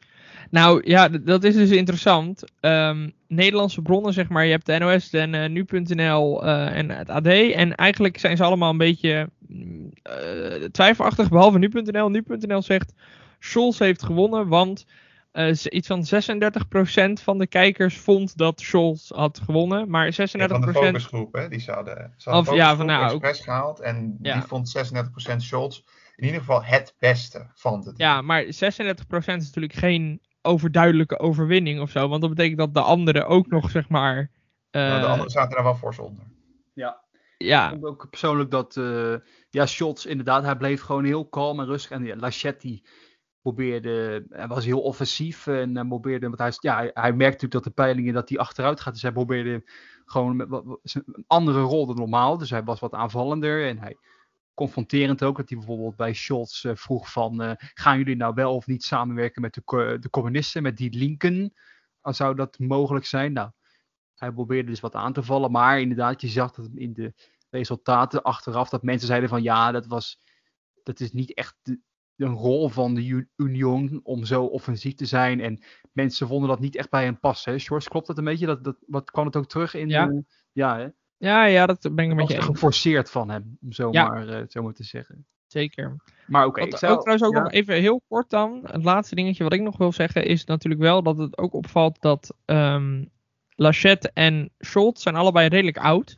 Nou ja, dat is dus interessant. Um, Nederlandse bronnen, zeg maar. Je hebt de NOS en uh, nu.nl uh, en het AD. En eigenlijk zijn ze allemaal een beetje uh, twijfelachtig. Behalve nu.nl. Nu.nl zegt Scholz heeft gewonnen. Want uh, iets van 36% van de kijkers vond dat Scholz had gewonnen. Maar 36%. Ja, van de focusgroep, hè? Die zouden. Ze hadden of, ja, van nou, ook... gehaald. En ja. die vond 36% Scholz in ieder geval het beste van het. Ja, maar 36% is natuurlijk geen overduidelijke overwinning of zo. Want dat betekent dat de anderen ook nog, zeg maar. Uh, nou, de anderen zaten er wel fors onder. Ja. Ja. Ik vond ook persoonlijk dat. Uh, ja, Scholz, inderdaad, hij bleef gewoon heel kalm en rustig. En ja, Laschetti probeerde. Hij was heel offensief. En uh, probeerde. Want hij, ja, hij, hij merkt natuurlijk dat de peilingen dat hij achteruit gaat. Dus hij probeerde gewoon met, wat, een andere rol dan normaal. Dus hij was wat aanvallender. En hij confronterend ook. Dat hij bijvoorbeeld bij Scholz uh, vroeg van... Uh, gaan jullie nou wel of niet samenwerken met de, de communisten, met die linken? Zou dat mogelijk zijn? Nou, hij probeerde dus wat aan te vallen. Maar inderdaad, je zag dat in de resultaten achteraf... dat mensen zeiden van ja, dat was... Dat is niet echt de, een rol van de Union om zo offensief te zijn. En mensen vonden dat niet echt bij hem passen. George, klopt dat een beetje? Dat, dat, wat kwam het ook terug in? Ja. De, ja, hè? Ja, ja, dat ben ik een beetje geforceerd van hem, om zo, ja. maar, uh, zo maar te zeggen. Zeker. Maar oké. Okay, zou... Ook trouwens ook ja. nog even heel kort dan. Het laatste dingetje wat ik nog wil zeggen is natuurlijk wel dat het ook opvalt dat um, Lachette en Scholz zijn allebei redelijk oud.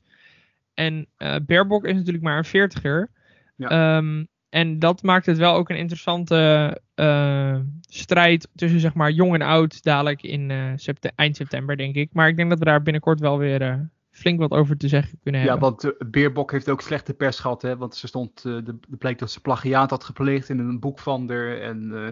En uh, Baerbock is natuurlijk maar een veertiger. Ja. Um, en dat maakt het wel ook een interessante uh, strijd tussen zeg maar jong en oud dadelijk in uh, eind september denk ik. Maar ik denk dat we daar binnenkort wel weer flink wat over te zeggen kunnen hebben. Ja, want uh, Beerbok heeft ook slechte pers gehad, hè? want ze stond, uh, de, de bleek dat ze plagiaat had gepleegd in een boek van haar. En uh,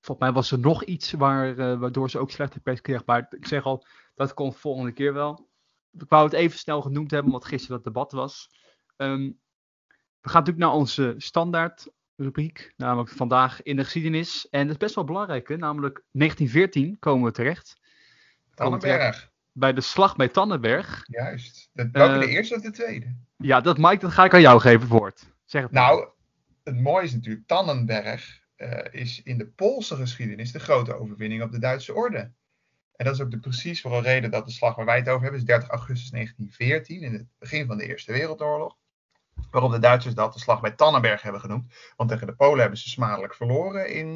volgens mij was er nog iets waar, uh, waardoor ze ook slechte pers kreeg. Maar ik zeg al, dat komt volgende keer wel. Ik wou het even snel genoemd hebben, omdat gisteren dat debat was. Um, we gaan natuurlijk naar onze standaard rubriek, namelijk vandaag in de geschiedenis. En dat is best wel belangrijk, hè? namelijk 1914 komen we terecht. Tannenberg bij de slag bij Tannenberg. Juist. De, welke uh, de eerste of de tweede? Ja, dat Mike, dat ga ik aan jou geven, het woord. Zeg het nou, het mooie is natuurlijk, Tannenberg uh, is in de Poolse geschiedenis de grote overwinning op de Duitse orde. En dat is ook de precies voor een reden dat de slag waar wij het over hebben, is 30 augustus 1914, in het begin van de Eerste Wereldoorlog. Waarom de Duitsers dat de slag bij Tannenberg hebben genoemd. Want tegen de Polen hebben ze smadelijk verloren in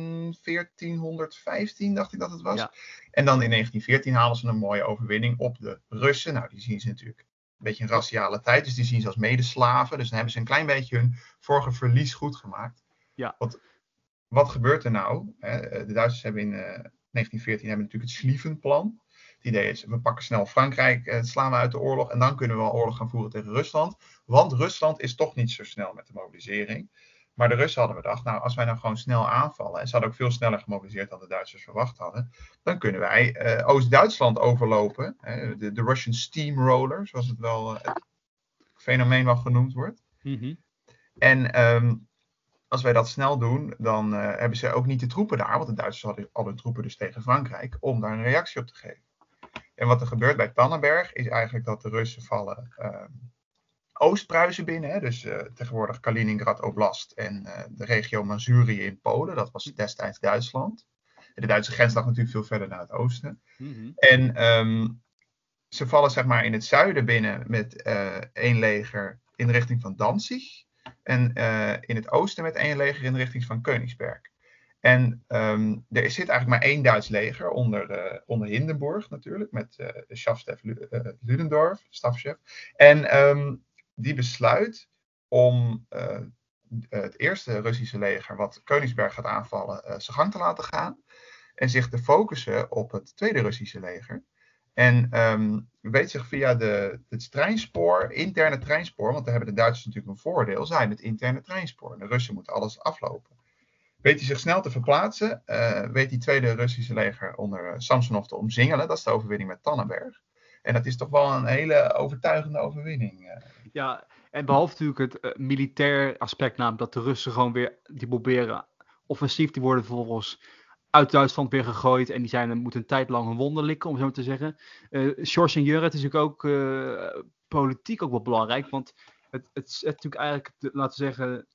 1415, dacht ik dat het was. Ja. En dan in 1914 halen ze een mooie overwinning op de Russen. Nou, die zien ze natuurlijk een beetje een raciale tijd. Dus die zien ze als medeslaven. Dus dan hebben ze een klein beetje hun vorige verlies goed gemaakt. Ja. Wat, wat gebeurt er nou? De Duitsers hebben in uh, 1914 hebben natuurlijk het Schlieffen-plan. Het idee is, we pakken snel Frankrijk, eh, slaan we uit de oorlog en dan kunnen we wel oorlog gaan voeren tegen Rusland. Want Rusland is toch niet zo snel met de mobilisering. Maar de Russen hadden bedacht, nou als wij nou gewoon snel aanvallen, en ze hadden ook veel sneller gemobiliseerd dan de Duitsers verwacht hadden, dan kunnen wij uh, Oost-Duitsland overlopen. De, de Russian Steamroller, zoals het wel uh, het fenomeen wel genoemd wordt. Mm -hmm. En um, als wij dat snel doen, dan hebben ze ook niet de troepen daar, want de Duitsers hadden al hun troepen dus tegen Frankrijk, om daar een reactie op te geven. En wat er gebeurt bij Tannenberg is eigenlijk dat de Russen vallen uh, Oost-Pruisen binnen, hè, dus uh, tegenwoordig Kaliningrad Oblast en uh, de regio Mazurië in Polen. Dat was destijds Duitsland. En de Duitse grens lag natuurlijk veel verder naar het oosten. Mm-hmm. En um, ze vallen zeg maar in het zuiden binnen met uh, één leger in de richting van Danzig. En in het oosten met één leger in de richting van Königsberg. En um, er zit eigenlijk maar één Duits leger onder, uh, onder Hindenburg natuurlijk, met uh, Schafstef Ludendorff, stafchef. En um, die besluit om uh, het eerste Russische leger, wat Koningsberg gaat aanvallen, zijn gang te laten gaan. En zich te focussen op het tweede Russische leger. En um, weet zich via de, het treinspoor, interne treinspoor, want daar hebben de Duitsers natuurlijk een voordeel, zijn het interne treinspoor. De Russen moeten alles aflopen. Weet hij zich snel te verplaatsen, uh, weet die tweede Russische leger onder Samsonov te omzingelen. Dat is de overwinning met Tannenberg. En dat is toch wel een hele overtuigende overwinning. Ja, en behalve natuurlijk het militair aspect, namelijk dat de Russen gewoon weer, die proberen offensief, die worden vervolgens uit Duitsland weer gegooid. En die zijn, moeten een tijd lang een wonder likken, om zo te zeggen. Uh, George en Jurre, het is natuurlijk ook politiek ook wel belangrijk. Want het, het, het, natuurlijk eigenlijk, laten we zeggen,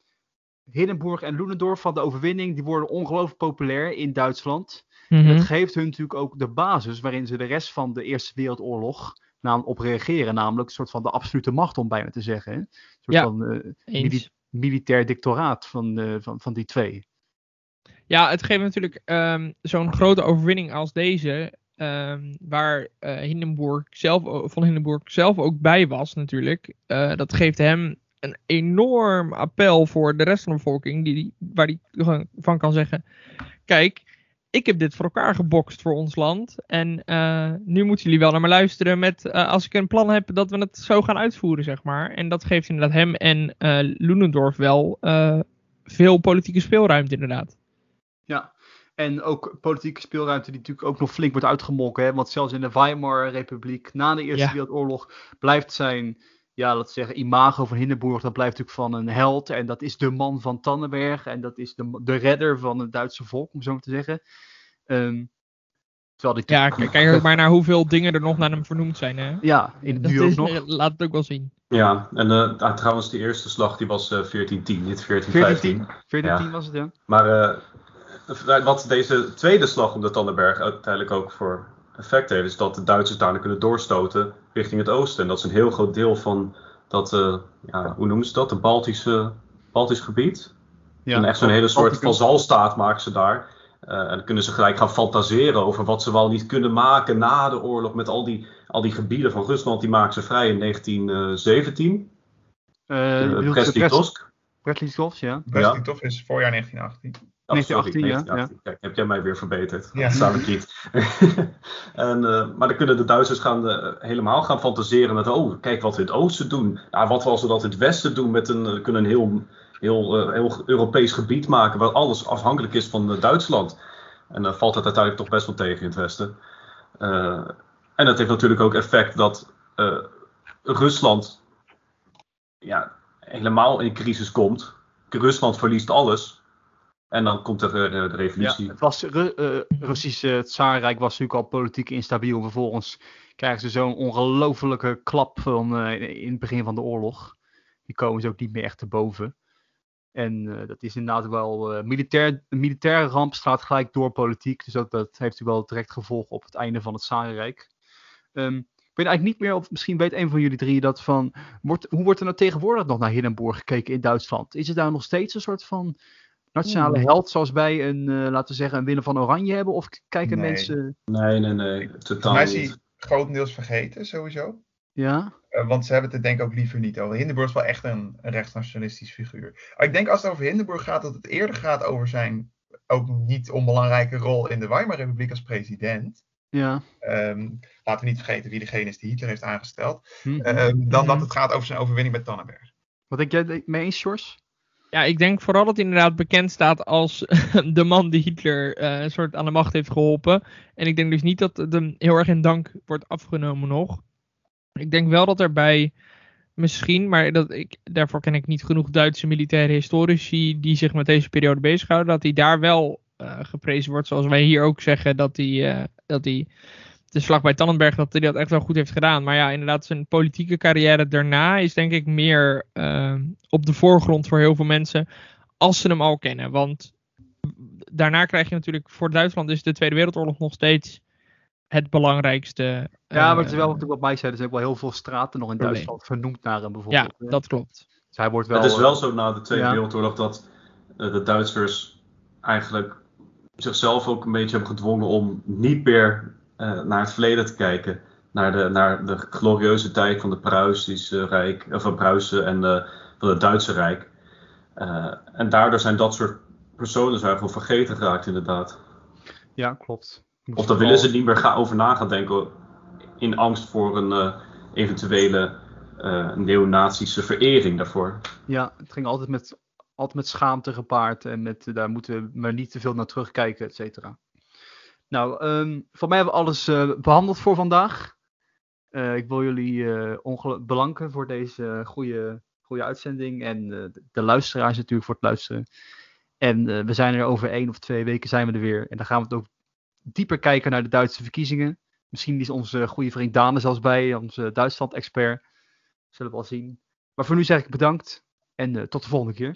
Hindenburg en Ludendorff van de overwinning, die worden ongelooflijk populair in Duitsland. Mm Het geeft hun natuurlijk ook de basis waarin ze de rest van de Eerste Wereldoorlog op reageren. Namelijk een soort van de absolute macht, om bijna te zeggen. Een soort ja, van uh, militair dictoraat van, uh, van, van die twee. Ja, het geeft natuurlijk um, zo'n grote overwinning als deze. Um, waar uh, Hindenburg zelf, van Hindenburg zelf ook bij was natuurlijk. dat geeft hem een enorm appel voor de rest van de bevolking, die, waar die van kan zeggen: Kijk, ik heb dit voor elkaar gebokst voor ons land. En uh, nu moeten jullie wel naar me luisteren met uh, als ik een plan heb dat we het zo gaan uitvoeren, zeg maar. En dat geeft inderdaad hem en uh, Loenendorf wel veel politieke speelruimte, inderdaad. Ja, en ook politieke speelruimte die natuurlijk ook nog flink wordt uitgemolken. Hè? Want zelfs in de Weimar-republiek na de Eerste ja. Wereldoorlog blijft zijn ja, laten we zeggen, imago van Hindenburg, dat blijft natuurlijk van een held. En dat is de man van Tannenberg. En dat is de, de redder van het Duitse volk, om zo maar te zeggen. Um, die ja, kijk, kijk ook maar naar hoeveel dingen er nog naar hem vernoemd zijn. Hè? Ja, in het nu ook nog. Eh, laat het ook wel zien. Ja, en uh, trouwens, de eerste slag die was uh, 1410, niet 1415. 1410, 1410 ja. was het, ja. Maar uh, wat deze tweede slag om de Tannenberg uiteindelijk ook voor effect heeft, is dat de Duitsers daarna kunnen doorstoten richting het oosten. En dat is een heel groot deel van dat, uh, ja, hoe noemen ze dat, de Baltische, Baltisch gebied. Ja, en echt zo'n hele soort vazalstaat maken ze daar. Uh, en dan kunnen ze gelijk gaan fantaseren over wat ze wel niet kunnen maken na de oorlog met al die, al die gebieden van Rusland. Die maken ze vrij in 1917. Uh, uh, Brest-Litovsk. Brest-Litovsk, ja. Brest-Litovsk is voorjaar 1918. 1918, ja. ja. Kijk, heb jij mij weer verbeterd? Ja. Ik niet. en, uh, maar dan kunnen de Duitsers gaan, uh, helemaal gaan fantaseren met, oh, kijk wat we in het oosten doen. Nou, wat als we dat in het westen doen met een, we kunnen een heel, heel, uh, heel Europees gebied maken waar alles afhankelijk is van Duitsland. En dan valt het uiteindelijk toch best wel tegen in het westen. en dat heeft natuurlijk ook effect dat Rusland ja, helemaal in crisis komt. Rusland verliest alles. En dan komt er de, de revolutie. Ja, het was, uh, Russische Tsaarrijk was natuurlijk al politiek instabiel. Vervolgens krijgen ze zo'n ongelofelijke klap van, uh, in het begin van de oorlog. Die komen ze ook niet meer echt te boven. En dat is inderdaad wel militair. Militaire ramp slaat gelijk door politiek. Dus ook, dat heeft natuurlijk wel direct gevolg op het einde van het Tsarenrijk. Um, ik weet eigenlijk niet meer, of misschien weet een van jullie drie dat van. Wordt, hoe wordt er nou tegenwoordig nog naar Hindenburg gekeken in Duitsland? Is het daar nog steeds een soort van nationale held zoals wij een, uh, laten we zeggen, een Willem van Oranje hebben? Of kijken nee. mensen... Nee, nee, nee. Totaal mij is hij grotendeels vergeten, sowieso. Ja? Uh, want ze hebben het er denk ik ook liever niet over. Hindenburg is wel echt een, een rechtsnationalistisch figuur. Maar ik denk als het over Hindenburg gaat, dat het eerder gaat over zijn ook niet onbelangrijke rol in de Weimar-republiek als president. Ja. Um, laten we niet vergeten wie degene is die Hitler heeft aangesteld. Mm -hmm. um, dan dat het gaat over zijn overwinning bij Tannenberg. Wat denk jij mee eens, Sjors? Ja, ik denk vooral dat hij inderdaad bekend staat als de man die Hitler uh, een soort aan de macht heeft geholpen. En ik denk dus niet dat het hem heel erg in dank wordt afgenomen nog. Ik denk wel dat erbij misschien, maar dat ik, daarvoor ken ik niet genoeg Duitse militaire historici die zich met deze periode bezighouden, dat hij daar wel uh, geprezen wordt. Zoals wij hier ook zeggen dat hij, uh, dat hij de slag bij Tannenberg dat hij dat echt wel goed heeft gedaan. Maar ja, inderdaad, zijn politieke carrière daarna is denk ik meer ehm, op de voorgrond voor heel veel mensen. Als ze hem al kennen. Want daarna krijg je natuurlijk voor Duitsland is de Tweede Wereldoorlog nog steeds het belangrijkste. Ja, maar het is wel wat mij zei, er zijn ook wel heel veel straten nog in Duitsland vernoemd naar hem bijvoorbeeld. Ja, dat klopt. Dus hij wordt wel, het is wel zo na de Tweede Wereldoorlog dat de Duitsers eigenlijk zichzelf ook een beetje hebben gedwongen om niet meer uh, naar het verleden te kijken. Naar de, naar de glorieuze tijd van de Pruisische Rijk, of van Pruisen en de, van het Duitse Rijk. Uh, en daardoor zijn dat soort personen zijn gewoon vergeten geraakt, inderdaad. Ja, klopt. Of daar willen ze niet meer gaan over na gaan denken in angst voor een uh, eventuele uh, neonazische verering daarvoor. Ja, het ging altijd met, altijd met schaamte gepaard en met daar moeten we maar niet te veel naar terugkijken, et cetera. Nou, um, voor mij hebben we alles uh, behandeld voor vandaag. ik wil jullie bedanken voor deze goede, goede uitzending en de luisteraars natuurlijk voor het luisteren. En we zijn er over één of twee weken zijn we er weer. En dan gaan we het ook dieper kijken naar de Duitse verkiezingen. Misschien is onze goede vriend Dane zelfs bij, onze Duitsland-expert. Zullen we wel zien. Maar voor nu zeg ik bedankt en uh, tot de volgende keer.